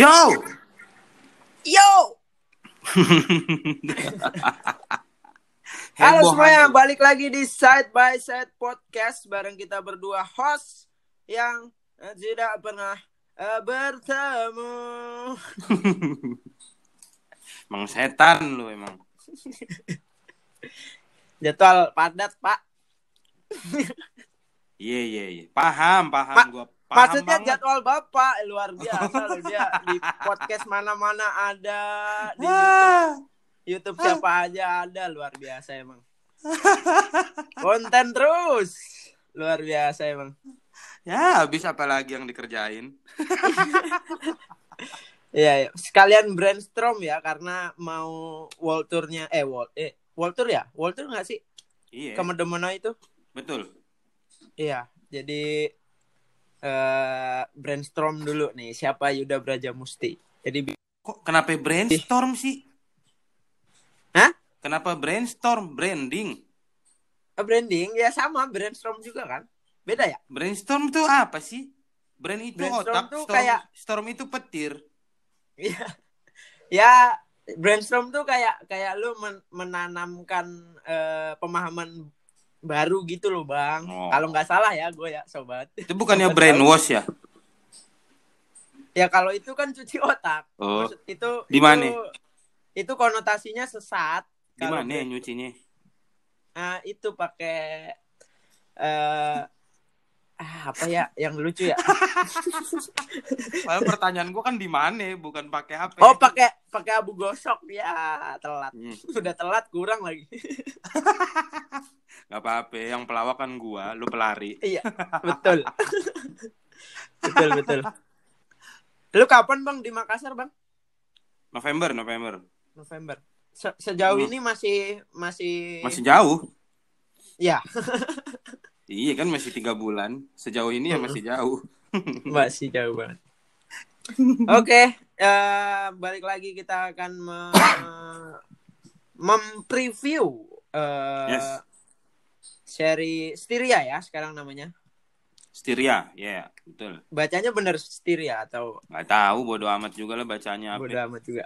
Yo. Yo. Halo semuanya, balik lagi di Side by Side Podcast bareng kita berdua host yang tidak pernah eh, bertemu. Emang setan lu emang. Jadwal padat, Pak. Iya iya iya. Paham paham Ma- gua. Paham Maksudnya banget. jadwal Bapak luar biasa loh dia di podcast mana-mana ada, di YouTube. YouTube siapa aja ada, luar biasa emang. Konten terus. Luar biasa emang. Ya, habis apa lagi yang dikerjain? Iya, iya. sekalian brainstorm ya karena mau world tour-nya eh world eh world tour ya? World tour nggak sih? Iya. Ke Medemena itu? Betul. Iya. Jadi eh brainstorm dulu nih siapa Yuda Braja Musti. Jadi Kok kenapa brainstorm sih? Hah? Kenapa brainstorm? Branding. eh, branding ya sama brainstorm juga kan? Beda ya? Brainstorm itu apa sih? Brain itu Brainstorm otak, tuh storm, kayak- storm itu petir. Iya. ya brainstorm tuh kayak kayak lu men- menanamkan eh, pemahaman baru gitu loh, Bang. Oh. Kalau nggak salah ya gue ya, sobat. Itu bukannya brainwash ya? Ya kalau itu kan cuci otak. Oh. Maksud itu Di itu- mana? Itu konotasinya sesat. Di mana nyucinya? Nah, itu pakai eh ah, apa ya yang lucu ya? Padahal pertanyaan gua kan di mana, bukan pakai HP. Oh, pakai pakai abu gosok ya, telat. Hmm, Udah telat kurang lagi. Gak apa-apa, yang pelawak kan gua, lu pelari. iya, betul. betul, betul. Lu kapan, Bang, di Makassar, Bang? November, November. November. Se- sejauh Hmm. ini masih masih Masih jauh. ya, Iya kan masih tiga bulan. Sejauh ini ya masih jauh. masih jauh banget. Oke, eh, balik lagi kita akan me- mempreview eh, Yes. seri Styria ya sekarang namanya. Styria, ya betul. Bacanya bener Styria atau Gak tahu bodo amat juga lah bacanya apa. bodo amat juga.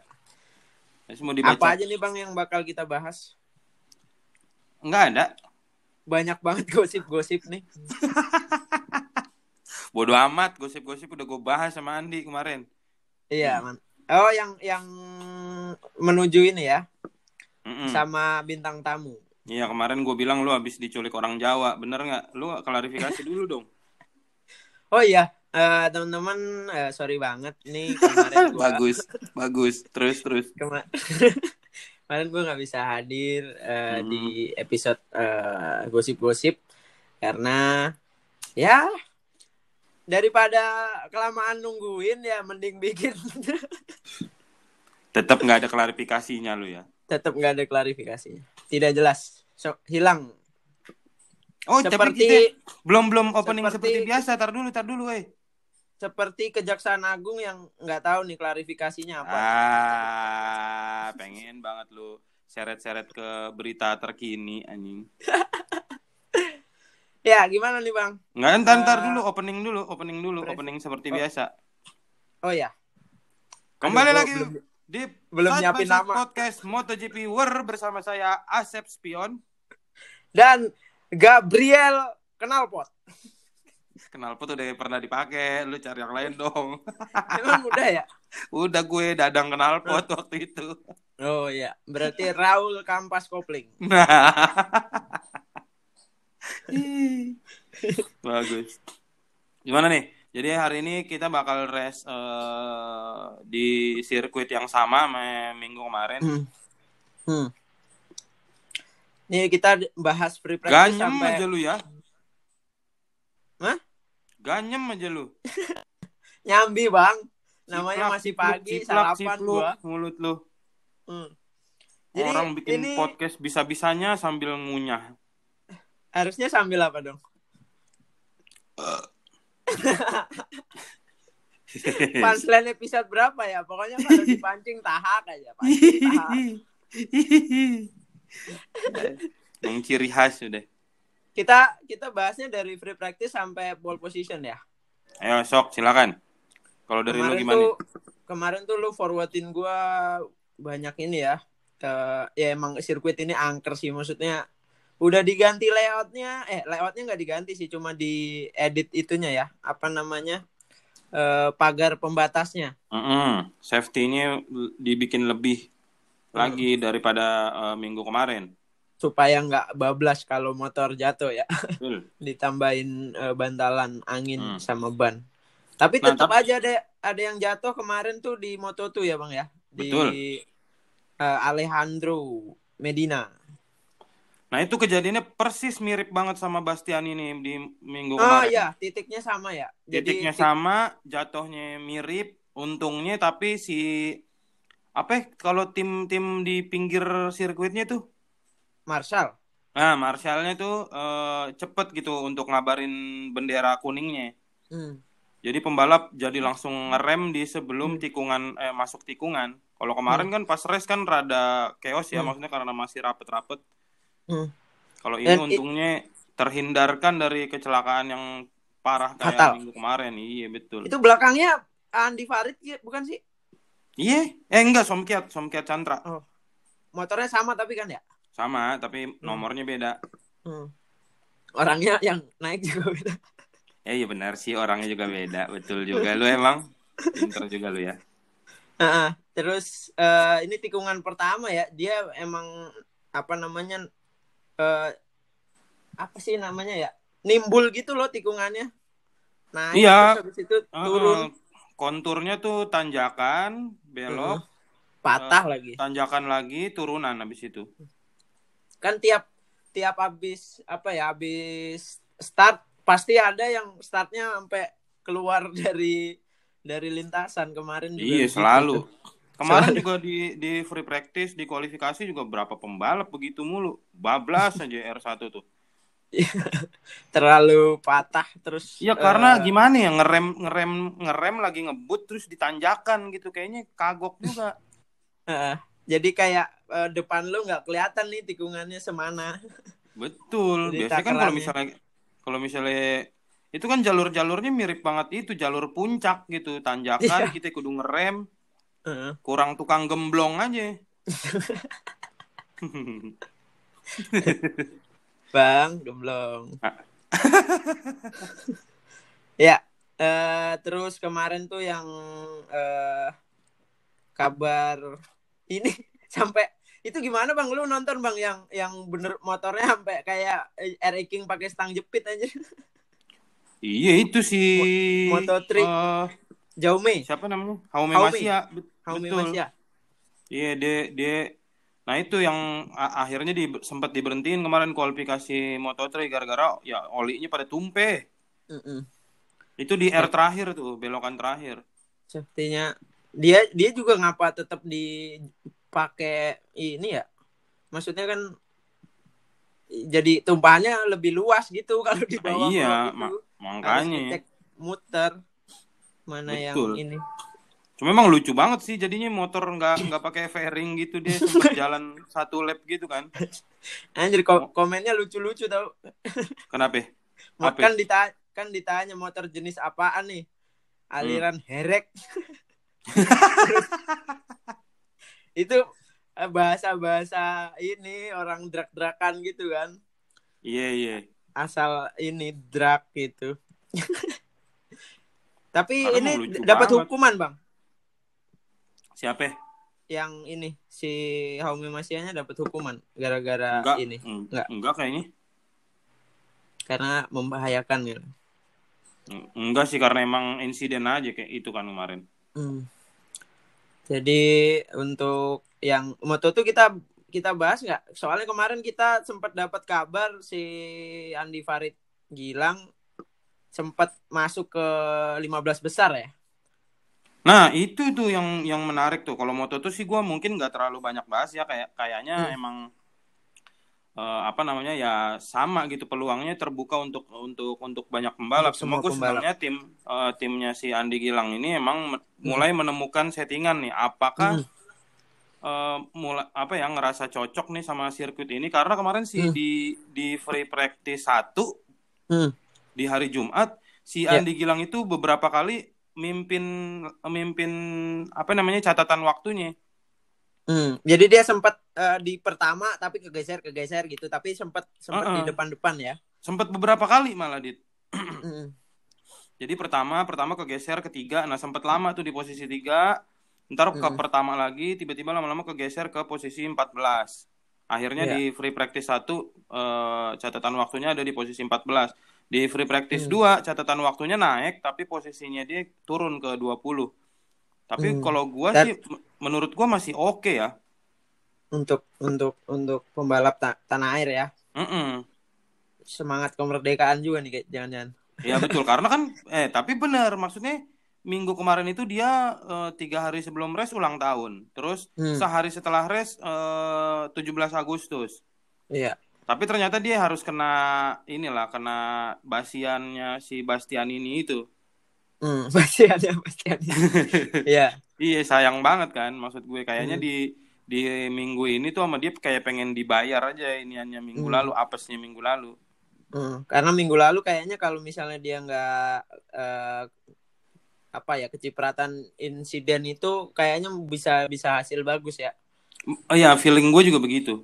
Terus mau dibaca. Apa aja nih Bang yang bakal kita bahas? Enggak ada. Banyak banget gosip-gosip nih. Bodo amat, gosip-gosip udah gue bahas sama Andi kemarin. Iya, man. Oh, yang yang menuju ini ya Mm-mm. sama bintang tamu. Iya kemarin gue bilang lu habis diculik orang Jawa, bener nggak? Lu klarifikasi dulu dong. Oh iya, eh, teman-teman eh, sorry banget nih kemarin gua bagus, bagus. Terus terus. Kema- kemarin gue nggak bisa hadir eh, Hmm. di episode eh, gosip-gosip karena ya daripada kelamaan nungguin ya mending bikin Tetap nggak ada klarifikasinya lu ya. tetap nggak ada klarifikasinya tidak jelas so, hilang Oh, tapi seperti kita belum belum opening seperti- seperti, biasa. Tar dulu, tar dulu, eh. Seperti kejaksaan agung yang nggak tahu nih klarifikasinya apa Ah, pengen banget lu seret-seret ke berita terkini anjing. ya gimana nih bang Nggak, ntar, ntar Eh, dulu, opening dulu, opening dulu, opening seperti Oh. biasa. oh ya Kembali Aduh, lagi belum, di belum nyiapin nama. podcast MotoGP War bersama saya Asep Spion. dan Gabriel Kenalpot Kenal pot udah pernah dipakai, lu cari yang lain dong. emang udah ya Udah gue dadang kenal pot waktu itu. oh ya berarti Raul Kampas Kopling Nah. Bagus. Gimana nih? Jadi hari ini kita bakal race eh, di sirkuit yang sama sama minggu kemarin. Hmm. Hmm. Nih kita bahas free practice Ganyem sampai aja lu ya. Hah? Ganyem aja lu. nyambi bang. Namanya Ciplak, masih pagi, ciplak, sarapan cipluk, gua. mulut lu. Hmm. Jadi Orang bikin ini podcast bisa-bisanya sambil ngunyah. harusnya sambil apa dong? Punchline episode berapa ya? Pokoknya kalau dipancing tahak aja. Pancing, tahak. Yang ciri khas udah. Kita kita bahasnya dari free practice sampai pole position ya. Ayo sok silakan. Kalau dari lu Kemarin gimana? tuh kemarin tuh lu forwardin gua banyak ini ya. Ke ya emang sirkuit ini angker sih maksudnya udah diganti layoutnya eh layoutnya nggak diganti sih cuma di edit itunya ya apa namanya eh, pagar pembatasnya Mm-mm. Safety-nya dibikin lebih lagi daripada eh, minggu kemarin. Supaya nggak bablas kalau motor jatuh ya Betul. ditambahin eh, bantalan angin Hmm. sama ban tapi Nah, tetap tapi- aja ada ada yang jatuh kemarin tuh di Moto2 ya bang ya di Betul. eh, Alejandro Medina Nah itu kejadiannya persis mirip banget sama Bastian ini di minggu oh kemarin. iya titiknya sama ya Titiknya tik- sama, jatuhnya mirip, untungnya tapi si apa ya, kalau tim-tim di pinggir sirkuitnya tuh, Marshall nah Marshallnya tuh eh, cepet gitu untuk ngabarin bendera kuningnya. Hmm. Jadi pembalap jadi langsung ngerem di sebelum Hmm. tikungan eh masuk tikungan. Kalau kemarin kan pas race kan rada chaos ya, Hmm. maksudnya karena masih rapet-rapet. Hmm. Kalau ini Dan i- untungnya terhindarkan dari kecelakaan yang parah kayak Fatal. minggu kemarin. Iya betul. itu belakangnya Andi Farid ya, bukan sih Iya, eh enggak Somkiat, Somkiat Chandra. motornya sama tapi kan ya Sama, tapi nomornya beda. Hmm. orangnya yang naik juga beda Eh iya benar sih orangnya juga beda, betul juga lu emang. Pinter juga lu ya. Heeh. terus eh, ini tikungan pertama ya dia emang apa namanya eh apa sih namanya ya nimbul gitu loh tikungannya naik Iya. terus habis itu turun konturnya tuh tanjakan, belok, patah lagi tanjakan lagi, turunan habis itu. Kan tiap tiap habis apa ya habis start pasti ada yang startnya sampai keluar dari dari lintasan kemarin juga Iya, gitu selalu. Kemarin Selalu. juga di di free practice, di kualifikasi juga berapa pembalap begitu mulu. Bablas aja R1 tuh. terlalu patah terus Iya karena eh, gimana ya ngerem ngerem ngerem lagi ngebut terus ditanjakan gitu kayaknya kagok juga. Heeh. Jadi kayak eh, depan lu nggak kelihatan nih tikungannya semana Betul. Jadi Biasanya kan kalau misalnya kalau misalnya itu kan jalur-jalurnya mirip banget itu jalur puncak gitu tanjakan Iya. kita kudu ngerem Heeh. kurang tukang gemblong aja. bang gemblong Ah. ya eh, terus kemarin tuh yang eh, kabar ini sampai itu gimana bang lu nonton bang yang yang bener motornya sampai kayak eh, R King pakai stang jepit aja iya itu si Moto3. eh, Jaume siapa namanya? Haume Haume. Masia. Bet- Haume betul. Mas ya Iya dia dia nah itu yang akhirnya di, sempat diberhentiin kemarin kualifikasi Moto3 gara-gara ya olinya pada tumpeh. Mm-mm. Itu di R terakhir tuh, belokan terakhir. safety-nya dia dia juga ngapa tetap dipakai ini ya maksudnya kan jadi tumpahannya lebih luas gitu kalau di bawah iya, ma- itu. Harus makanya. muter mana Betul. yang ini Cuma emang lucu banget sih jadinya motor nggak nggak pakai fairing gitu dia sempat jalan satu lap gitu kan. anjir ko- komennya lucu-lucu tau Kenapa? Mo- Apa? kan ditanya kan ditanya motor jenis apaan nih aliran Hmm. herek itu eh, bahasa-bahasa ini orang drak-drakan gitu kan Iya iya. asal ini drag gitu. Tapi Karena ini dapat hukuman bang, Siapa? yang ini si Haumi Masianya dapat hukuman gara-gara Enggak. ini Eng- Enggak. Enggak kayaknya. karena membahayakan gitu. Eng- Enggak sih karena emang insiden aja kayak itu kan kemarin. Hmm. Jadi untuk yang moto tuh kita kita bahas nggak? Soalnya kemarin kita sempat dapat kabar si Andi Farid Gilang sempat masuk ke 15 besar ya. Nah, itu tuh yang yang menarik tuh. Kalau moto tuh sih gua mungkin nggak terlalu banyak bahas ya kayak kayaknya Hmm. emang eh, apa namanya ya sama gitu peluangnya terbuka untuk untuk untuk banyak pembalap. Semua gue sebenarnya tim eh, timnya si Andi Gilang ini emang me- mulai menemukan settingan nih. Apakah Hmm. eh, mulai apa ya ngerasa cocok nih sama sirkuit ini karena kemarin sih Hmm. di di free practice 1 Hmm. di hari Jumat si Ya. Andi Gilang itu beberapa kali mimpin mimpin apa namanya catatan waktunya. Hmm, jadi dia sempat uh, di pertama tapi kegeser kegeser gitu, tapi sempat sempat uh -uh. di depan-depan ya. Sempat beberapa kali malah dit. hmm. Jadi pertama pertama kegeser ketiga, nah sempat lama tuh di posisi tiga, ntar ke hmm. pertama lagi tiba-tiba lama-lama kegeser ke posisi 14 akhirnya yeah. di free practice satu uh, catatan waktunya ada di posisi 14 di free practice hmm. 2 catatan waktunya naik tapi posisinya dia turun ke 20 tapi hmm. kalau gua That... sih menurut gua masih oke okay ya. Untuk untuk untuk pembalap ta tanah air ya. Mm -mm. Semangat kemerdekaan juga nih kayak jangan-jangan. Ya betul karena kan eh tapi benar maksudnya minggu kemarin itu dia uh, tiga hari sebelum race ulang tahun, terus hmm. sehari setelah race uh, 17 Agustus. Iya. Tapi ternyata dia harus kena inilah kena basiannya si Bastian ini itu. Hmm, pasti ada pasti ada. Iya. Iya sayang banget kan maksud gue kayaknya hmm. di di minggu ini tuh sama dia kayak pengen dibayar aja ini hanya minggu hmm. lalu apesnya minggu lalu. Hmm, karena minggu lalu kayaknya kalau misalnya dia nggak uh, apa ya kecipratan insiden itu kayaknya bisa bisa hasil bagus ya. Oh ya feeling gue juga begitu.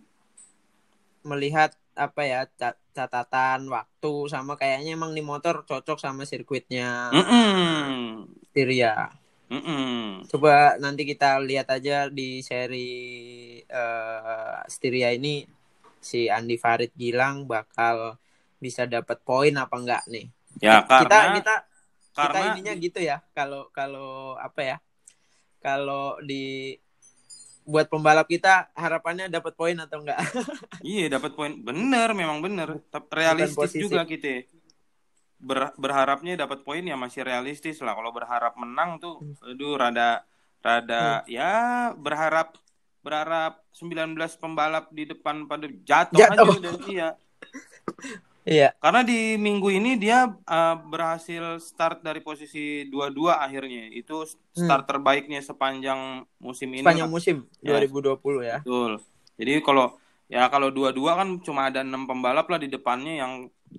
Melihat apa ya catatan waktu sama kayaknya emang nih motor cocok sama sirkuitnya mm -mm. Mm -mm. Coba nanti kita lihat aja di seri uh, Styria ini si Andi Farid Gilang bakal bisa dapat poin apa enggak nih? Ya karena kita kita karena... kita ininya gitu ya kalau kalau apa ya kalau di buat pembalap kita harapannya dapat poin atau enggak? iya, dapat poin. Bener, memang bener. Tapi realistis juga kita. Ber, berharapnya dapat poin ya masih realistis lah. Kalau berharap menang tuh hmm. aduh rada rada hmm. ya berharap berharap 19 pembalap di depan pada jatuh, jatuh. aja dan iya. Iya. Karena di minggu ini dia uh, berhasil start dari posisi dua-dua akhirnya. Itu start hmm. terbaiknya sepanjang musim ini. Sepanjang musim ya. 2020 ya. Betul. Jadi kalau ya kalau dua-dua kan cuma ada enam pembalap lah di depannya yang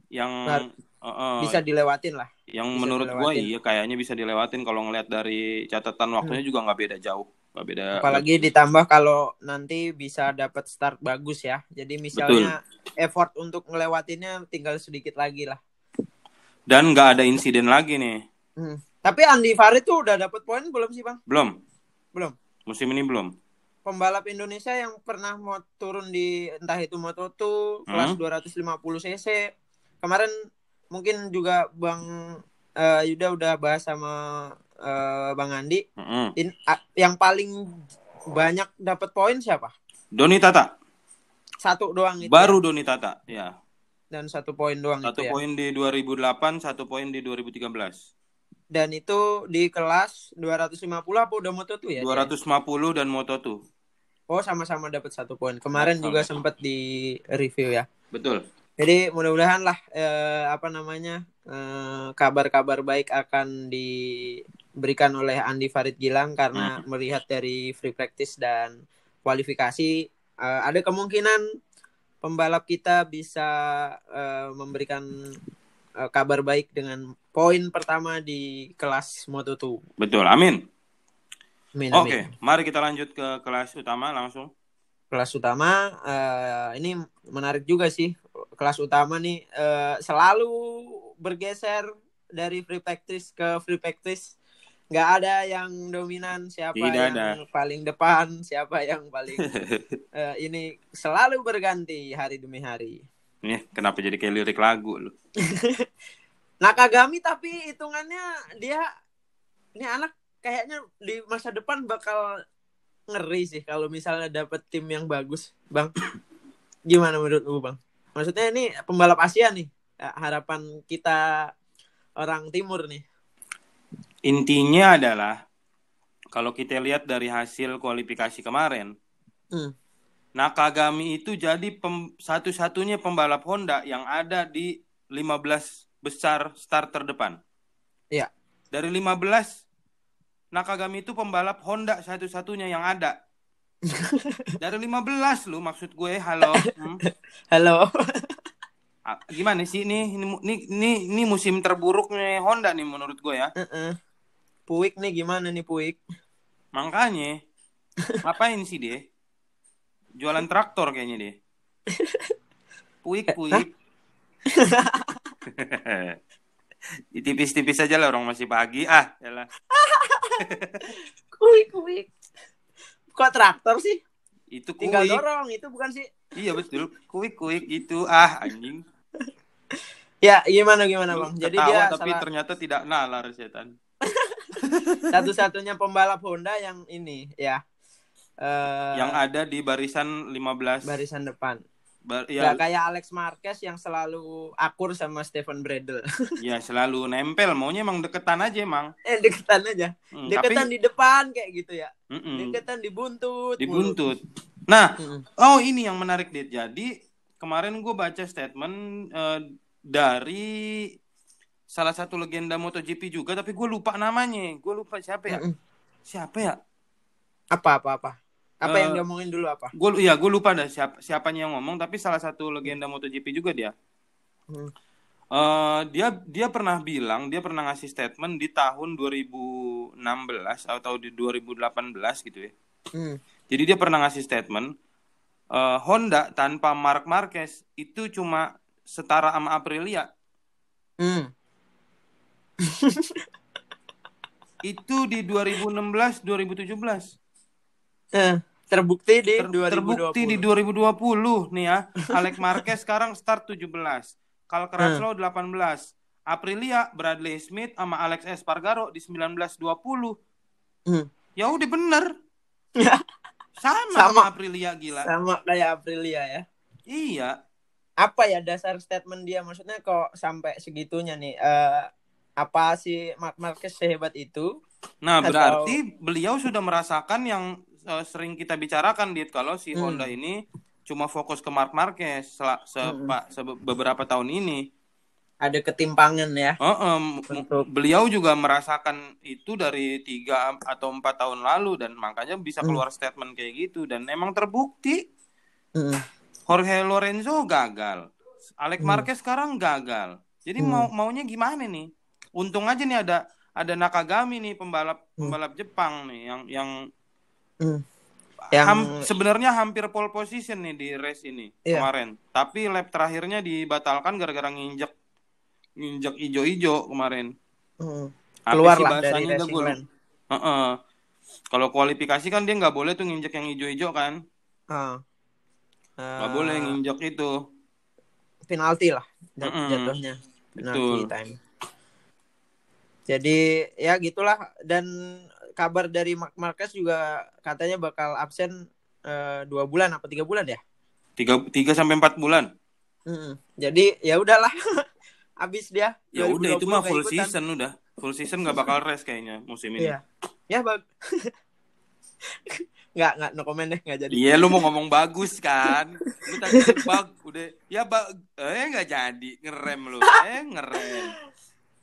yang nah, uh, uh, bisa dilewatin lah. Yang bisa menurut gue iya kayaknya bisa dilewatin kalau ngelihat dari catatan waktunya hmm. juga nggak beda jauh. Gak beda. Apalagi ditambah kalau nanti bisa dapat start bagus ya. Jadi misalnya Betul. effort untuk ngelewatinnya tinggal sedikit lagi lah. Dan nggak ada insiden lagi nih. Hmm. Tapi Andi Farid tuh udah dapat poin belum sih bang? Belum. Belum. Musim ini belum. Pembalap Indonesia yang pernah mau turun di entah itu Moto2 kelas hmm? 250 cc kemarin mungkin juga Bang uh, Yuda udah bahas sama uh, Bang Andi. Mm -hmm. In, uh, yang paling banyak dapat poin siapa? Doni Tata. Satu doang itu. Baru ya? Doni Tata, ya. Dan satu poin doang satu itu ya. poin di 2008, satu poin di 2013. Dan itu di kelas 250 apa udah moto tuh ya? 250 dia? dan moto tuh. Oh, sama-sama dapat satu poin. Kemarin sama. juga sempat di review ya. Betul. Jadi mudah-mudahan lah eh, apa namanya eh, kabar-kabar eh, baik akan diberikan oleh Andi Farid Gilang karena hmm. melihat dari free practice dan kualifikasi eh, ada kemungkinan pembalap kita bisa eh, memberikan eh, kabar baik dengan poin pertama di kelas Moto2. Betul, amin. amin Oke, okay, mari kita lanjut ke kelas utama langsung. Kelas utama uh, ini menarik juga sih kelas utama nih uh, selalu bergeser dari free practice ke free practice nggak ada yang dominan siapa Tidak yang ada. paling depan siapa yang paling uh, ini selalu berganti hari demi hari. Nih kenapa jadi kayak lirik lagu lu? Nakagami tapi hitungannya dia ini anak kayaknya di masa depan bakal ngeri sih kalau misalnya dapet tim yang bagus. Bang gimana menurut lu bang? Maksudnya ini pembalap Asia nih harapan kita orang timur nih intinya adalah kalau kita lihat dari hasil kualifikasi kemarin hmm. Nakagami itu jadi satu-satunya pembalap Honda yang ada di 15 besar starter depan. Iya. Dari 15 Nakagami itu pembalap Honda satu-satunya yang ada. Dari 15 lu maksud gue, halo. Hmm? Halo. Gimana sih ini ini ini ini musim terburuknya Honda nih menurut gue ya. Uh -uh. Puik nih gimana nih Puik? Makanya ngapain sih dia? Jualan traktor kayaknya dia. Puik puik. Tipis-tipis aja lah orang masih pagi. Ah, yalah. kuik kuik. Kok traktor sih? Itu kuik. Tinggal dorong, itu bukan sih? Iya betul. Kuik kuik itu. Ah, anjing. Ya, gimana gimana, Bang? Jadi Ketawa, dia tapi salah... ternyata tidak nalar setan. Satu-satunya pembalap Honda yang ini, ya. Uh, yang ada di barisan 15 barisan depan. Bar, ya. Gak kayak Alex Marquez yang selalu akur sama Stephen Bradle. ya selalu nempel, maunya emang deketan aja emang. Eh deketan aja, hmm, deketan tapi... di depan kayak gitu ya. Mm -mm. Deketan dibuntut. Dibuntut. Nah, mm -mm. oh ini yang menarik dit. Jadi kemarin gue baca statement uh, dari salah satu legenda MotoGP juga, tapi gue lupa namanya. Gue lupa siapa ya? Mm -mm. Siapa ya? Apa apa apa? Apa uh, yang dia ngomongin dulu apa? Gue ya gue lupa dah siapa siapanya yang ngomong tapi salah satu legenda MotoGP juga dia. Hmm. Uh, dia dia pernah bilang dia pernah ngasih statement di tahun 2016 atau di 2018 gitu ya. Hmm. Jadi dia pernah ngasih statement uh, Honda tanpa Mark Marquez itu cuma setara sama Aprilia. Hmm. itu di 2016 2017. Eh terbukti di Ter, 2020. Terbukti di 2020 nih ya. Alex Marquez sekarang start 17. Cal Crutchlow hmm. 18. Aprilia, Bradley Smith sama Alex Espargaro di 1920. Hmm. Ya udah bener. sama, sama Aprilia gila. Sama kayak Aprilia ya. Iya. Apa ya dasar statement dia maksudnya kok sampai segitunya nih uh, apa sih Mark Marquez sehebat itu? Nah, atau... berarti beliau sudah merasakan yang uh, sering kita bicarakan dit kalau si hmm. Honda ini cuma fokus ke Mark Marquez se, se, hmm. se beberapa tahun ini ada ketimpangan ya. Uh, um, beliau juga merasakan itu dari tiga atau empat tahun lalu dan makanya bisa hmm. keluar hmm. statement kayak gitu dan emang terbukti. Hmm. Jorge Lorenzo gagal, Alex hmm. Marquez sekarang gagal. Jadi hmm. mau maunya gimana nih? Untung aja nih ada ada Nakagami nih pembalap hmm. pembalap Jepang nih yang yang Hmm. Yang Ham, sebenarnya hampir pole position nih di race ini iya. kemarin. Tapi lap terakhirnya dibatalkan gara-gara nginjek nginjek ijo-ijo kemarin. Hmm. Keluar lah dari racing gue, uh -uh. Kalau kualifikasi kan dia nggak boleh tuh nginjek yang ijo-ijo kan? Uh. Uh, boleh nginjek itu. Penalti lah jat uh jatuhnya. Penalti time. Jadi ya gitulah dan kabar dari Mark Marquez juga katanya bakal absen uh, dua bulan apa tiga bulan ya? Tiga tiga sampai empat bulan. Hmm, jadi ya udahlah, abis dia. Ya udah itu mah full ikutan. season udah, full season nggak bakal rest kayaknya musim ini. Iya, ya bag. nggak nggak no comment deh nggak jadi. Iya lu mau ngomong bagus kan? Lu tadi bag udah ya bag eh nggak jadi ngerem lu eh ngerem.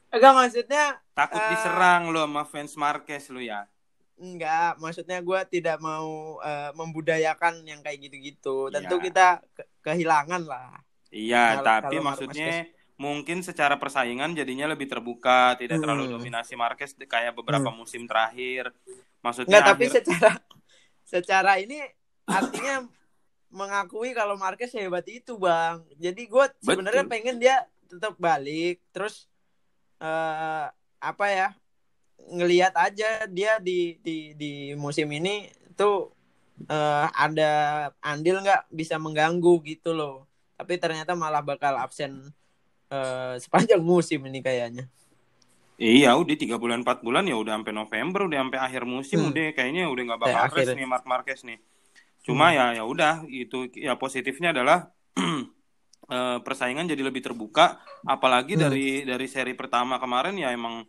Enggak maksudnya takut uh, diserang lo sama fans Marquez lo ya. Enggak, maksudnya gue tidak mau uh, membudayakan yang kayak gitu-gitu. Tentu ya. kita ke kehilangan lah. Iya, kalau, tapi kalau maksudnya Marquez. mungkin secara persaingan jadinya lebih terbuka, tidak hmm. terlalu dominasi Marquez kayak beberapa hmm. musim terakhir. Maksudnya Enggak, tapi secara secara ini artinya mengakui kalau Marquez hebat itu, Bang. Jadi gue sebenarnya pengen dia tetap balik, terus uh, apa ya ngelihat aja dia di di di musim ini tuh uh, ada andil nggak bisa mengganggu gitu loh. Tapi ternyata malah bakal absen uh, sepanjang musim ini kayaknya Iya, udah tiga bulan empat bulan ya udah sampai November, udah sampai akhir musim, hmm. udah kayaknya udah nggak bakal race nih Mark Marquez nih. Cuma hmm. ya ya udah itu ya positifnya adalah uh, persaingan jadi lebih terbuka apalagi hmm. dari dari seri pertama kemarin ya emang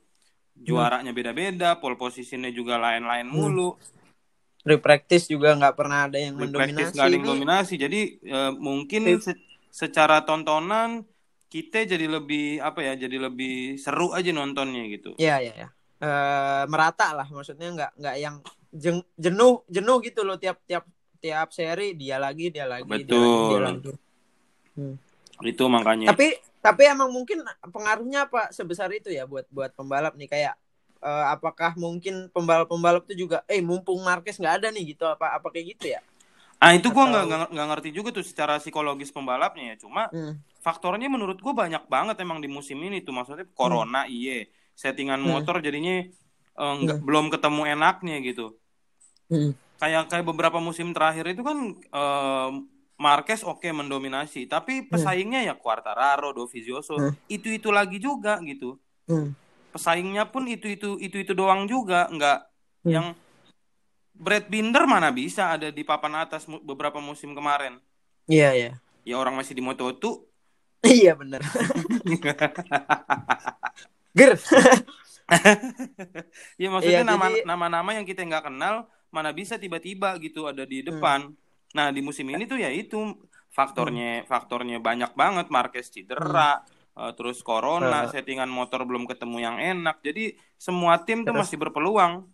juaranya beda-beda pole positionnya juga lain-lain hmm. mulu repractice juga nggak pernah ada yang mendominasi nggak ada yang dominasi jadi uh, mungkin se secara tontonan kita jadi lebih apa ya jadi lebih seru aja nontonnya gitu ya ya ya uh, merata lah maksudnya nggak nggak yang jenuh jenuh gitu loh tiap tiap tiap seri dia lagi dia lagi betul dia lagi, dia lagi. Hmm. Itu makanya. Tapi tapi emang mungkin pengaruhnya apa sebesar itu ya buat buat pembalap nih kayak uh, apakah mungkin pembalap-pembalap itu juga eh mumpung Marquez nggak ada nih gitu apa apa kayak gitu ya ah itu gue nggak nggak ngerti juga tuh secara psikologis pembalapnya ya cuma hmm. faktornya menurut gue banyak banget emang di musim ini tuh maksudnya corona hmm. iye settingan hmm. motor jadinya uh, nggak hmm. belum ketemu enaknya gitu hmm. kayak kayak beberapa musim terakhir itu kan uh, Marquez oke okay, mendominasi, tapi hmm. pesaingnya hmm. ya Quartararo, Dovizioso, hmm. itu itu lagi juga gitu. Hmm. Pesaingnya pun itu itu itu itu doang juga, nggak hmm. yang Brad Binder mana bisa ada di papan atas beberapa musim kemarin. Iya yeah, iya. Yeah. Ya orang masih di Moto2. iya benar. Ger. ya maksudnya jadi... nama-nama yang kita nggak kenal mana bisa tiba-tiba gitu ada di hmm. depan. Hmm Nah di musim ini tuh ya itu faktornya hmm. faktornya banyak banget Marquez cedera, hmm. uh, terus corona, uh. settingan motor belum ketemu yang enak. Jadi semua tim terus, tuh masih berpeluang.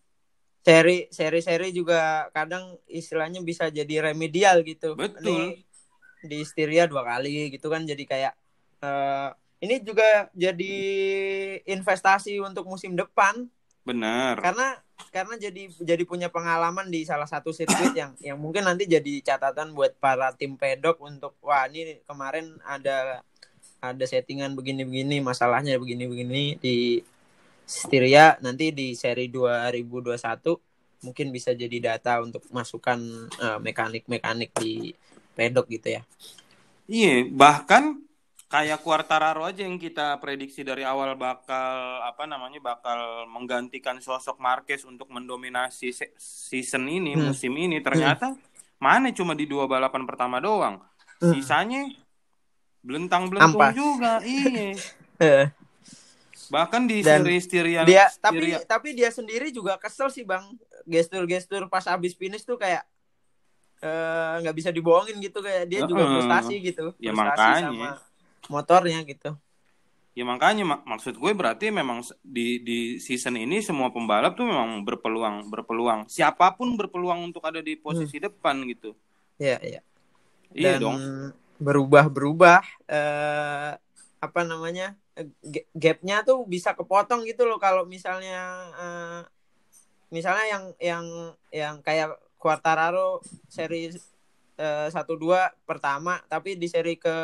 Seri seri seri juga kadang istilahnya bisa jadi remedial gitu. Betul. Di Styria dua kali gitu kan jadi kayak uh, ini juga jadi investasi untuk musim depan. Benar. Karena karena jadi jadi punya pengalaman di salah satu sirkuit yang yang mungkin nanti jadi catatan buat para tim pedok untuk wah ini kemarin ada ada settingan begini-begini masalahnya begini-begini di Styria nanti di seri 2021 mungkin bisa jadi data untuk masukkan uh, mekanik-mekanik di pedok gitu ya. Iya, bahkan kayak Quartararo aja yang kita prediksi dari awal bakal apa namanya bakal menggantikan sosok Marquez untuk mendominasi se season ini hmm. musim ini ternyata hmm. mana cuma di dua balapan pertama doang hmm. sisanya belentang belentung juga iya. bahkan di Dan seri Styria dia tapi tapi dia sendiri juga kesel sih bang gestur-gestur pas abis finish tuh kayak eh, nggak uh, bisa dibohongin gitu kayak dia uh, juga frustasi gitu ya makanya sama motornya gitu. Ya makanya mak maksud gue berarti memang di di season ini semua pembalap tuh memang berpeluang berpeluang siapa pun berpeluang untuk ada di posisi hmm. depan gitu. Iya iya. Iya dong. Berubah berubah eh, apa namanya gapnya tuh bisa kepotong gitu loh kalau misalnya eh, misalnya yang yang yang kayak Quartararo seri eh, satu dua pertama tapi di seri ke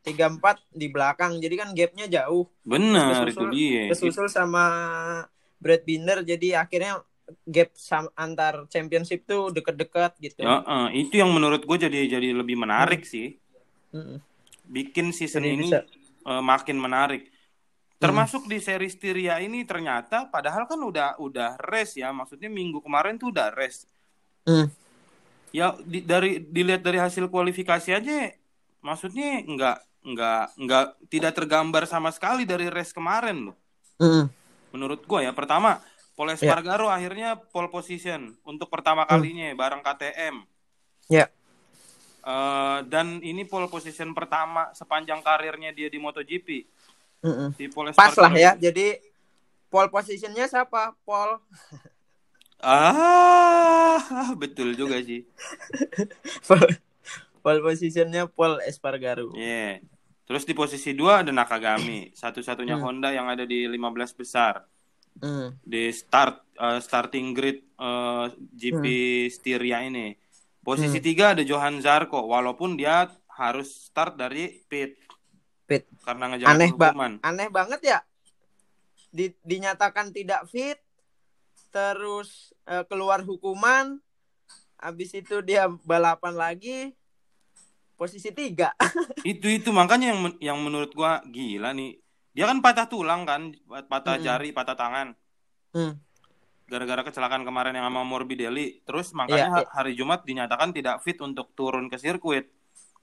tiga empat di belakang. Jadi kan gapnya jauh. Benar itu dia. kesusul sama Brad Binder jadi akhirnya gap antar championship tuh deket-deket gitu. Ya, uh, itu yang menurut gue jadi jadi lebih menarik hmm. sih. Hmm. bikin season jadi ini uh, makin menarik termasuk hmm. di seri Styria ini ternyata padahal kan udah udah race ya maksudnya minggu kemarin tuh udah race hmm. ya di, dari dilihat dari hasil kualifikasi aja maksudnya nggak nggak nggak tidak tergambar sama sekali dari race kemarin loh. Mm. Menurut gue ya pertama Paul ya. Espargaro yeah. akhirnya pole position untuk pertama kalinya mm. bareng KTM. Ya. Yeah. Uh, dan ini pole position pertama sepanjang karirnya dia di MotoGP. Mm -mm. Di Paul Pas lah ya. Jadi pole positionnya siapa? Paul. ah, betul juga sih. Pole positionnya Paul Espargaro. Iya. Yeah. Terus di posisi dua ada Nakagami, satu-satunya hmm. Honda yang ada di 15 besar. Hmm. Di start uh, starting grid uh, eh, GP hmm. Styria ini. Posisi hmm. tiga ada Johan Zarco, walaupun dia harus start dari pit. Pit. Karena ngejar aneh hukuman. Ba aneh banget ya. Di, dinyatakan tidak fit, terus uh, keluar hukuman, habis itu dia balapan lagi, posisi tiga. itu itu makanya yang yang menurut gua gila nih. Dia kan patah tulang kan, patah hmm. jari, patah tangan. Hmm. Gara-gara kecelakaan kemarin yang sama Morbidelli. Terus makanya yeah, yeah. hari Jumat dinyatakan tidak fit untuk turun ke sirkuit.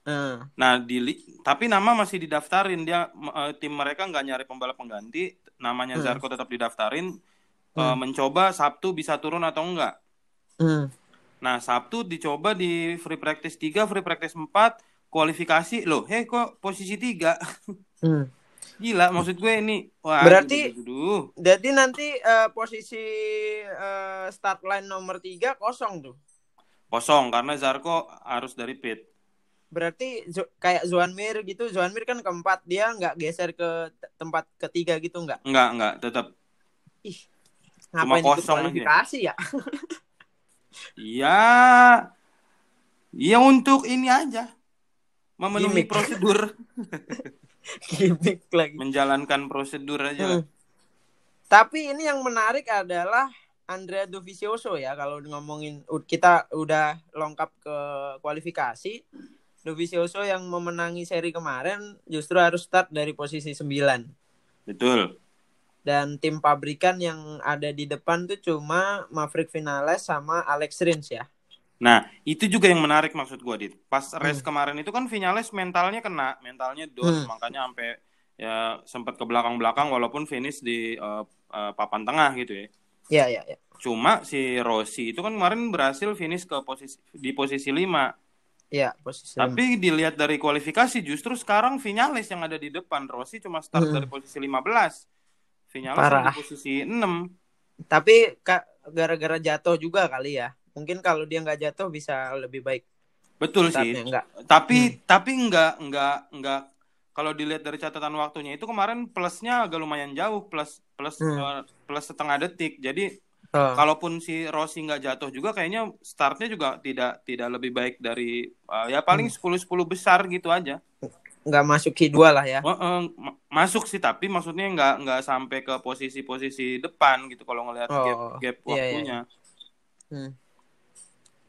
Hmm. Nah, di tapi nama masih didaftarin dia uh, tim mereka nggak nyari pembalap pengganti, namanya hmm. Zarko tetap didaftarin hmm. uh, mencoba Sabtu bisa turun atau enggak. Hmm. Nah, Sabtu dicoba di free practice 3, free practice 4, kualifikasi loh heh kok posisi tiga hmm. Gila maksud gue ini wah berarti aduh. jadi nanti uh, posisi uh, start line nomor tiga kosong tuh kosong karena Zarko harus dari pit berarti kayak Zuan Mir gitu Zuan Mir kan keempat dia nggak geser ke tempat ketiga gitu nggak nggak nggak tetap ih Ngapain ikut kosong aja. kualifikasi ya? Iya. Iya untuk ini aja. Memenuhi Gimik. prosedur, Gimik lagi. menjalankan prosedur aja. Hmm. Tapi ini yang menarik adalah Andrea Dovizioso ya kalau ngomongin kita udah lengkap ke kualifikasi. Dovizioso yang memenangi seri kemarin justru harus start dari posisi 9. Betul. Dan tim pabrikan yang ada di depan tuh cuma Maverick Vinales sama Alex Rins ya. Nah, itu juga yang menarik maksud gua, Dit. Pas race Hmm. kemarin itu kan Vinales mentalnya kena, mentalnya down, Hmm. makanya sampai ya sempat ke belakang-belakang walaupun finish di eh, eh, papan tengah gitu ya. Iya, iya, iya. Cuma si Rossi itu kan kemarin berhasil finish ke posisi di posisi 5. Iya, posisi lima. Tapi dilihat dari kualifikasi justru sekarang Vinales yang ada di depan. Rossi cuma start Hmm. dari posisi 15. Vinales Parah. di posisi 6. Tapi gara-gara jatuh juga kali ya. Mungkin kalau dia nggak jatuh bisa lebih baik Betul sih. Enggak. Tapi Hmm. tapi enggak enggak enggak kalau dilihat dari catatan waktunya itu kemarin plusnya agak lumayan jauh plus plus Hmm. eh, plus setengah detik. Jadi Oh. kalaupun si Rossi nggak jatuh juga kayaknya startnya juga tidak tidak lebih baik dari eh, ya paling Hmm. 10 10 besar gitu aja. nggak masuk Q2 lah ya. Ma- masuk sih tapi maksudnya nggak nggak sampai ke posisi-posisi depan gitu kalau ngelihat Oh, gap gap iya, iya. waktunya. Hmm.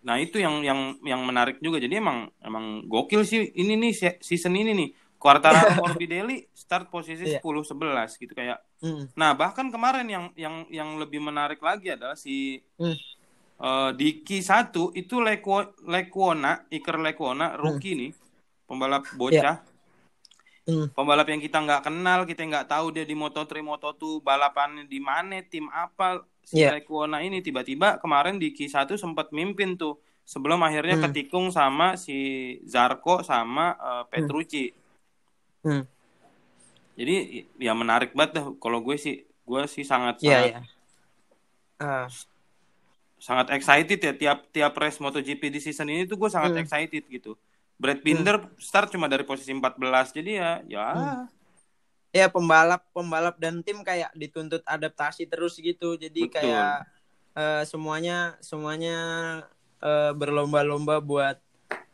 Nah itu yang yang yang menarik juga. Jadi emang emang gokil sih ini nih se- season ini nih. Quartararo Morbidelli start posisi Iya. 10 11 gitu kayak. Hmm. Nah, bahkan kemarin yang yang yang lebih menarik lagi adalah si Hmm. eh, di Q1 itu Lekwo, Lekwona, Iker Lekwona, rookie nih, pembalap bocah. Hmm. Pembalap yang kita nggak kenal, kita nggak tahu dia di Moto3, Moto2 balapannya di mana, tim apa. Si Iya. Lekwona ini tiba-tiba kemarin di Q1 sempat mimpin tuh. Sebelum akhirnya Hmm. ketikung sama si Zarko sama eh, Petrucci. Hmm. Jadi ya menarik banget dah kalau gue sih gue sih sangat Iya, sangat, iya. Ah, sangat excited ya tiap tiap race MotoGP di season ini tuh gue sangat Hmm. excited gitu. Brad Binder start cuma dari posisi 14 jadi ya ya Hmm. Ya pembalap pembalap dan tim kayak dituntut adaptasi terus gitu. Jadi Betul. kayak eh, semuanya semuanya eh, berlomba-lomba buat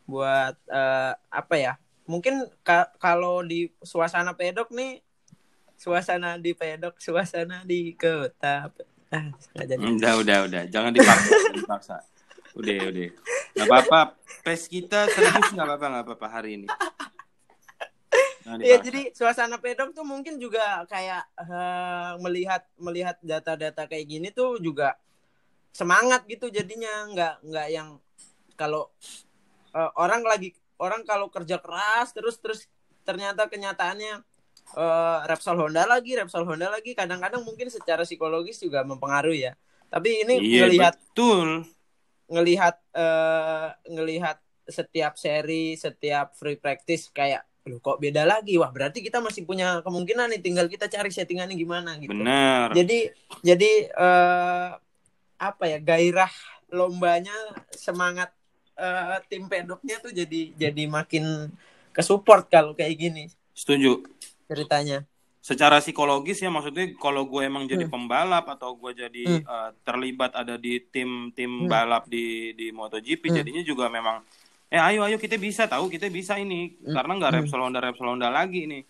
buat eh, apa ya? Mungkin ka- kalau di suasana pedok nih suasana di pedok, suasana di kota. Ah, nggak. Udah, udah, udah. Jangan dipaksa. dipaksa. Udah, udah. Gak apa-apa. Pes kita serius gak apa-apa, gak apa-apa hari ini. Iya dipaksa. jadi suasana pedok tuh mungkin juga kayak eh, melihat melihat data-data kayak gini tuh juga semangat gitu jadinya nggak nggak yang kalau eh, orang lagi orang kalau kerja keras terus terus ternyata kenyataannya eh, Repsol Honda lagi Repsol Honda lagi kadang-kadang mungkin secara psikologis juga mempengaruhi ya tapi ini Iya, ngelihat betul. ngelihat eh, ngelihat setiap seri setiap free practice kayak loh kok beda lagi wah berarti kita masih punya kemungkinan nih tinggal kita cari settingannya gimana gitu Bener. jadi jadi eh, apa ya gairah lombanya semangat eh, tim pedoknya tuh jadi jadi makin ke support kalau kayak gini Setuju. ceritanya Secara psikologis ya maksudnya kalau gue emang jadi Hmm. pembalap atau gue jadi Hmm. eh, terlibat ada di tim-tim Hmm. balap di di MotoGP Hmm. jadinya juga memang eh ayo ayo kita bisa tahu kita bisa ini Hmm. karena nggak Hmm. Honda Repsol Honda lagi nih.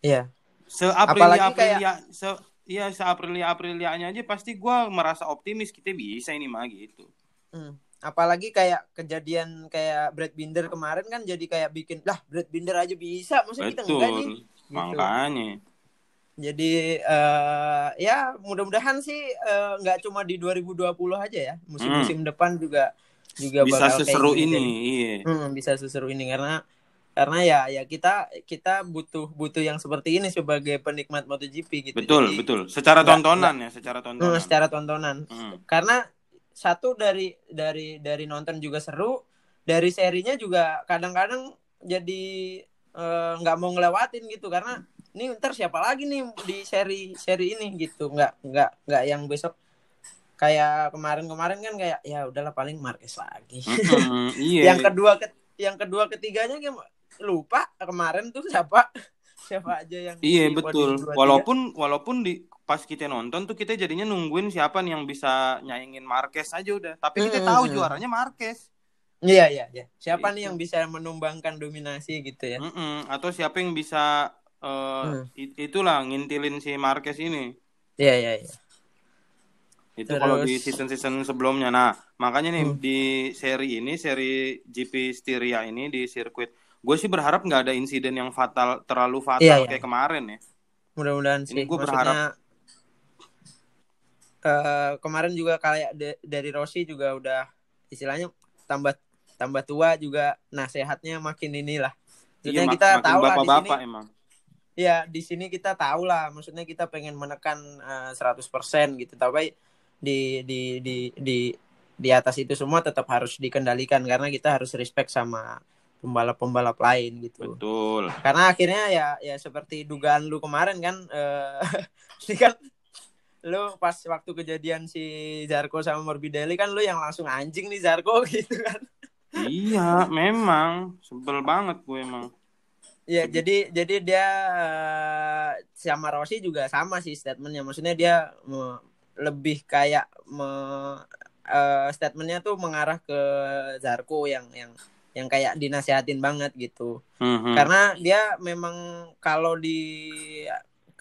Iya se Aprilia Aprilia se iya se Aprilia Aprilianya aja pasti gua merasa optimis kita bisa ini mah gitu Hmm. Apalagi kayak kejadian kayak Brad Binder kemarin kan jadi kayak bikin lah Brad Binder aja bisa, maksudnya kita enggak nih. Gitu. makanya Jadi eh ya mudah-mudahan sih eh, nggak cuma di 2020 aja ya, musim-musim depan juga juga Hmm. bisa seseru ini jadi. iya Hmm, bisa seseru ini karena karena ya ya kita kita butuh butuh yang seperti ini sebagai penikmat MotoGP gitu. betul Jadi, betul secara tontonan ya secara hmm, tontonan secara tontonan. Hmm. karena satu dari dari dari nonton juga seru dari serinya juga kadang-kadang jadi eh, nggak mau ngelewatin gitu karena ini ntar siapa lagi nih di seri seri ini gitu nggak nggak nggak yang besok kayak kemarin-kemarin kan kayak ya udahlah paling Marquez lagi Mm-mm, iya yang kedua ke- yang kedua ketiganya lupa kemarin tuh siapa siapa aja yang Iya betul. dua, tiga. Walaupun walaupun di pas kita nonton tuh kita jadinya nungguin siapa nih yang bisa nyaingin Marquez aja udah. Tapi kita Hmm, tahu juaranya Marquez. Iya iya iya. Siapa nih Gitu. yang bisa menumbangkan dominasi gitu ya? Mm-mm. Atau siapa yang bisa Hmm. it- itulah ngintilin si Marquez ini. Iya iya iya. Itu kalau di season-season sebelumnya. Nah, makanya nih Hmm. di seri ini, seri GP Styria ini di sirkuit, gue sih berharap nggak ada insiden yang fatal, terlalu fatal Iya, iya. kayak kemarin ya. Mudah-mudahan Ini sih. gua Maksudnya berharap- eh, kemarin juga kayak de- dari Rossi juga udah istilahnya tambah tambah tua juga nasehatnya makin inilah. Maksudnya Iya, kita tahu lah di sini emang. ya di sini kita tahu lah maksudnya kita pengen menekan eh, 100% gitu tapi di di di di di atas itu semua tetap harus dikendalikan karena kita harus respect sama pembalap-pembalap lain gitu. Betul. Karena akhirnya ya ya seperti dugaan lu kemarin kan eh kan lu pas waktu kejadian si Zarko sama Morbidelli kan lu yang langsung anjing nih Zarko gitu kan. iya, memang sebel banget gue emang. Ya, jadi jadi dia eh, sama Rossi juga sama sih statementnya. Maksudnya dia lebih kayak me, eh, statementnya tuh mengarah ke Zarko yang yang yang kayak dinasehatin banget gitu. Mhm. Karena dia memang kalau di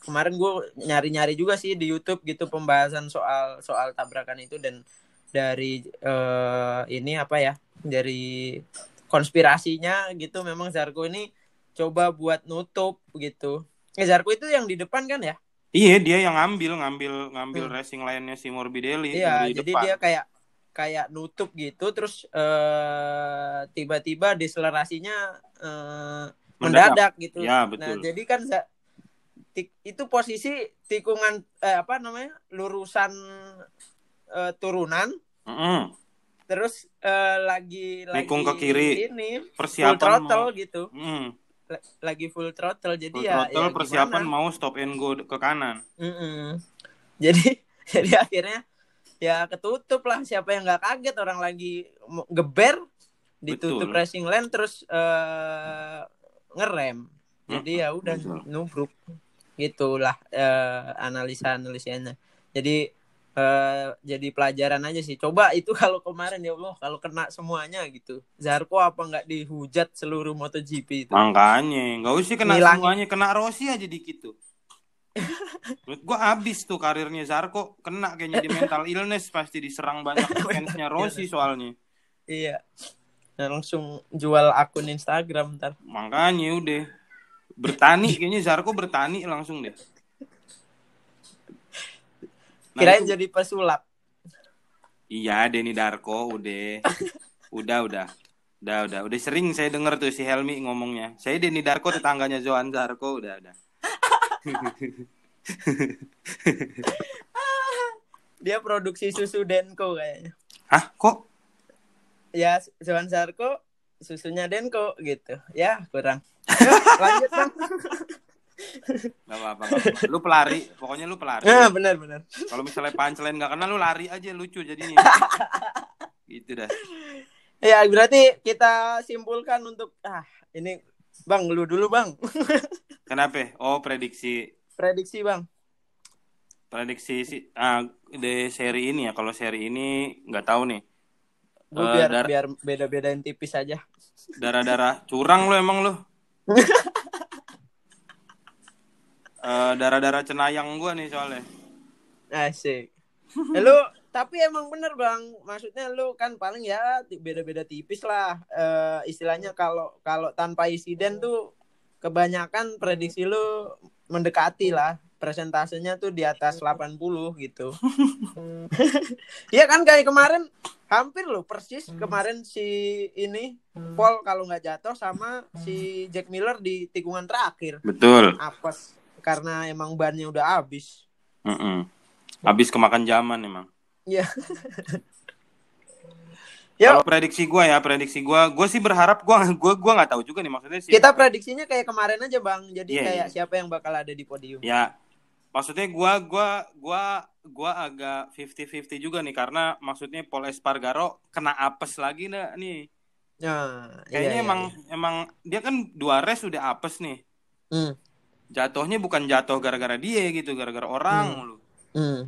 kemarin gue nyari-nyari juga sih di YouTube gitu pembahasan soal soal tabrakan itu dan dari eh, ini apa ya dari konspirasinya gitu memang Zarko ini coba buat nutup gitu. Eh, Zarko itu yang di depan kan ya? Iya, dia yang ngambil, ngambil, ngambil Hmm. racing line-nya si Morbidelli Iya, di jadi depan. dia kayak kayak nutup gitu terus eh tiba-tiba deselerasinya eh, mendadak gitu. Ya, Nah, betul. jadi kan tik- itu posisi tikungan eh, apa namanya? lurusan eh, turunan Mm-mm. terus eh, lagi Nikung lagi ke kiri. ini Persiapan throttle mau, gitu. Mm. La- Lagi full throttle jadi Full ya, throttle, ya persiapan gimana? mau stop and go ke kanan. Mm-mm. Jadi jadi akhirnya ya ketutup lah siapa yang nggak kaget orang lagi geber ditutup Betul. racing lane terus eh, ngerem. Jadi ya udah nubruk gitulah eh, analisa analisanya. Jadi eh, jadi pelajaran aja sih. Coba itu kalau kemarin ya Allah kalau kena semuanya gitu. Zarko apa nggak dihujat seluruh MotoGP itu? Makanya, nggak usah kena semuanya, kena Rossi aja dikit tuh. Menurut gua abis tuh karirnya Zarko, kena kayaknya di mental illness pasti diserang banyak fansnya Rossi soalnya. Iya. Nah, langsung jual akun Instagram ntar. Makanya udah bertani kayaknya Zarko bertani langsung deh. Nah, Kirain itu- jadi pesulap. Iya, Denny Darko udah. udah, udah. Udah, udah. Udah sering saya denger tuh si Helmi ngomongnya. Saya Denny Darko tetangganya Johan Zarko, udah, udah. Dia produksi susu Denko kayaknya. Hah, kok? Ya, Johan Sarko susunya Denko gitu. Ya, kurang. Lanjut, Bang. Gak apa-apa. nggak. Lu pelari, pokoknya lu pelari. Nah, benar benar. Kalau misalnya punchline gak kenal lu lari aja lucu jadinya. gitu dah. Ya, berarti kita simpulkan untuk ah, ini Bang, lu dulu, Bang. Kenapa? Oh, prediksi Prediksi, Bang. prediksi si ah, di seri ini ya. Kalau seri ini nggak tahu nih. Gue Eh, biar dar- biar beda-bedain tipis aja. Darah-darah curang lu emang lu. Eh, darah-darah cenayang gua nih soalnya. Asik. Eh, lu tapi emang bener bang, maksudnya lu kan paling ya beda-beda tipis lah. Eh, istilahnya kalau kalau tanpa insiden tuh kebanyakan prediksi lu mendekati lah. Presentasenya tuh di atas 80 gitu. Iya kan kayak kemarin hampir loh persis kemarin si ini Paul kalau nggak jatuh sama si Jack Miller di tikungan terakhir. Betul. Apes karena emang bannya udah habis. Mm-mm. Habis kemakan zaman emang. Iya. Yuk. Kalau prediksi gua ya, prediksi gua, gua sih berharap gua gua gua nggak tahu juga nih maksudnya sih. Kita prediksinya kayak kemarin aja bang. Jadi Iya, kayak iya. siapa yang bakal ada di podium. Ya, maksudnya gua gua gua gua agak 50-50 juga nih karena maksudnya Paul Espargaro kena apes lagi nah, nih. Nah, Kayaknya iya, iya, emang iya. emang dia kan dua race udah apes nih. Hmm. Jatuhnya bukan jatuh gara-gara dia gitu, gara-gara orang Hmm. lu. Hmm.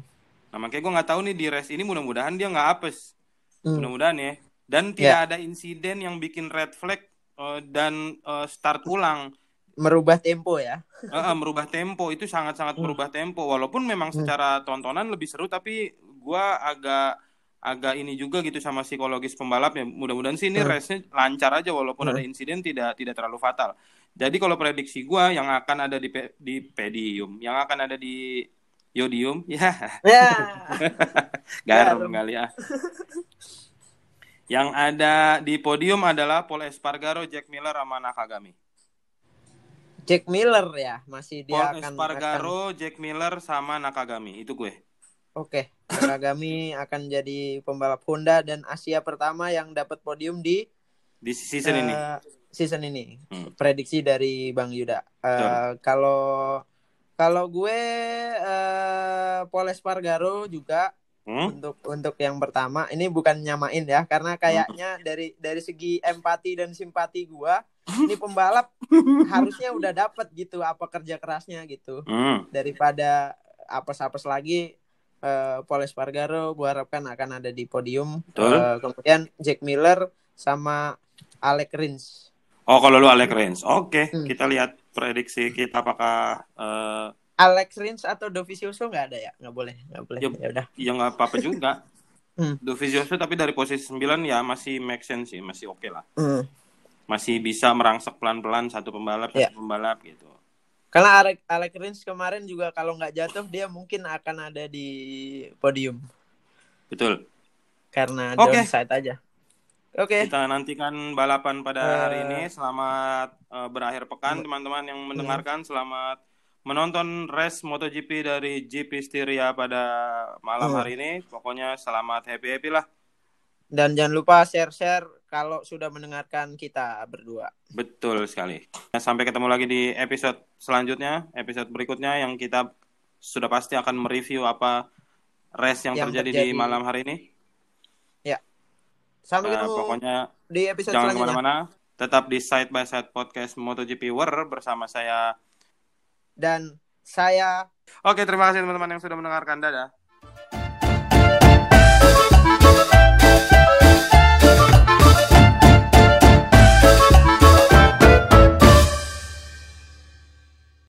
Nah makanya gue nggak tahu nih di race ini mudah-mudahan dia nggak apes, Hmm. mudah-mudahan ya. Dan tidak ada insiden yang bikin red flag eh, dan eh, start ulang. Merubah tempo ya. Eh, eh, merubah tempo itu sangat-sangat Hmm. merubah tempo. Walaupun memang Hmm. secara tontonan lebih seru, tapi gua agak agak ini juga gitu sama psikologis pembalap ya. Mudah-mudahan sih ini Hmm. race-nya lancar aja walaupun Hmm. ada insiden tidak tidak terlalu fatal. Jadi kalau prediksi gua yang akan ada di pe- di podium, yang akan ada di yodium, ya Ya. garam kali ya. Yang ada di podium adalah Paul Espargaro, Jack Miller, sama Nakagami. Jack Miller ya, masih dia Paul akan akan Espargaro, Jack Miller, sama Nakagami. Itu gue. Oke, Nakagami akan jadi pembalap Honda dan Asia pertama yang dapat podium di Di season ini. Season ini. Hmm. Prediksi dari Bang Yuda. Eh, Kalau kalau gue eh, Paul Espargaro juga Hmm? untuk untuk yang pertama ini bukan nyamain ya karena kayaknya dari dari segi empati dan simpati gua ini pembalap harusnya udah dapat gitu apa kerja kerasnya gitu Hmm. daripada apes-apes lagi eh Paul Espargaro gua harapkan akan ada di podium Betul. Eh, kemudian Jack Miller sama Alec Rins Oh, kalau lu Alec Rins. Oke, Hmm. kita lihat prediksi kita apakah eh Alex Rins atau Dovizioso nggak ada ya nggak boleh nggak boleh Yup. ya udah ya nggak apa-apa juga. Hmm. Dovizioso tapi dari posisi 9 ya masih make sense sih, masih oke lah. Hmm. Masih bisa merangsek pelan-pelan satu pembalap, Ya. satu pembalap gitu. Karena Alec, Alec Rins kemarin juga kalau nggak jatuh dia mungkin akan ada di podium Betul. karena Oke. downside aja. Oke. Kita nantikan balapan pada Eh. hari ini. Selamat eh, berakhir pekan teman-teman yang mendengarkan. Selamat menonton race MotoGP dari GP Styria pada malam Hmm. hari ini. Pokoknya selamat happy-happy lah. Dan jangan lupa share-share kalau sudah mendengarkan kita berdua. Betul sekali. Sampai ketemu lagi di episode selanjutnya, episode berikutnya yang kita sudah pasti akan mereview apa race yang, Yang terjadi, terjadi. di malam hari ini. Sampai Eh, ketemu pokoknya di episode jangan selanjutnya. ke mana-mana. Tetap di Side by Side Podcast MotoGP World bersama saya. Dan saya Oke, terima kasih teman-teman yang sudah mendengarkan. Dadah.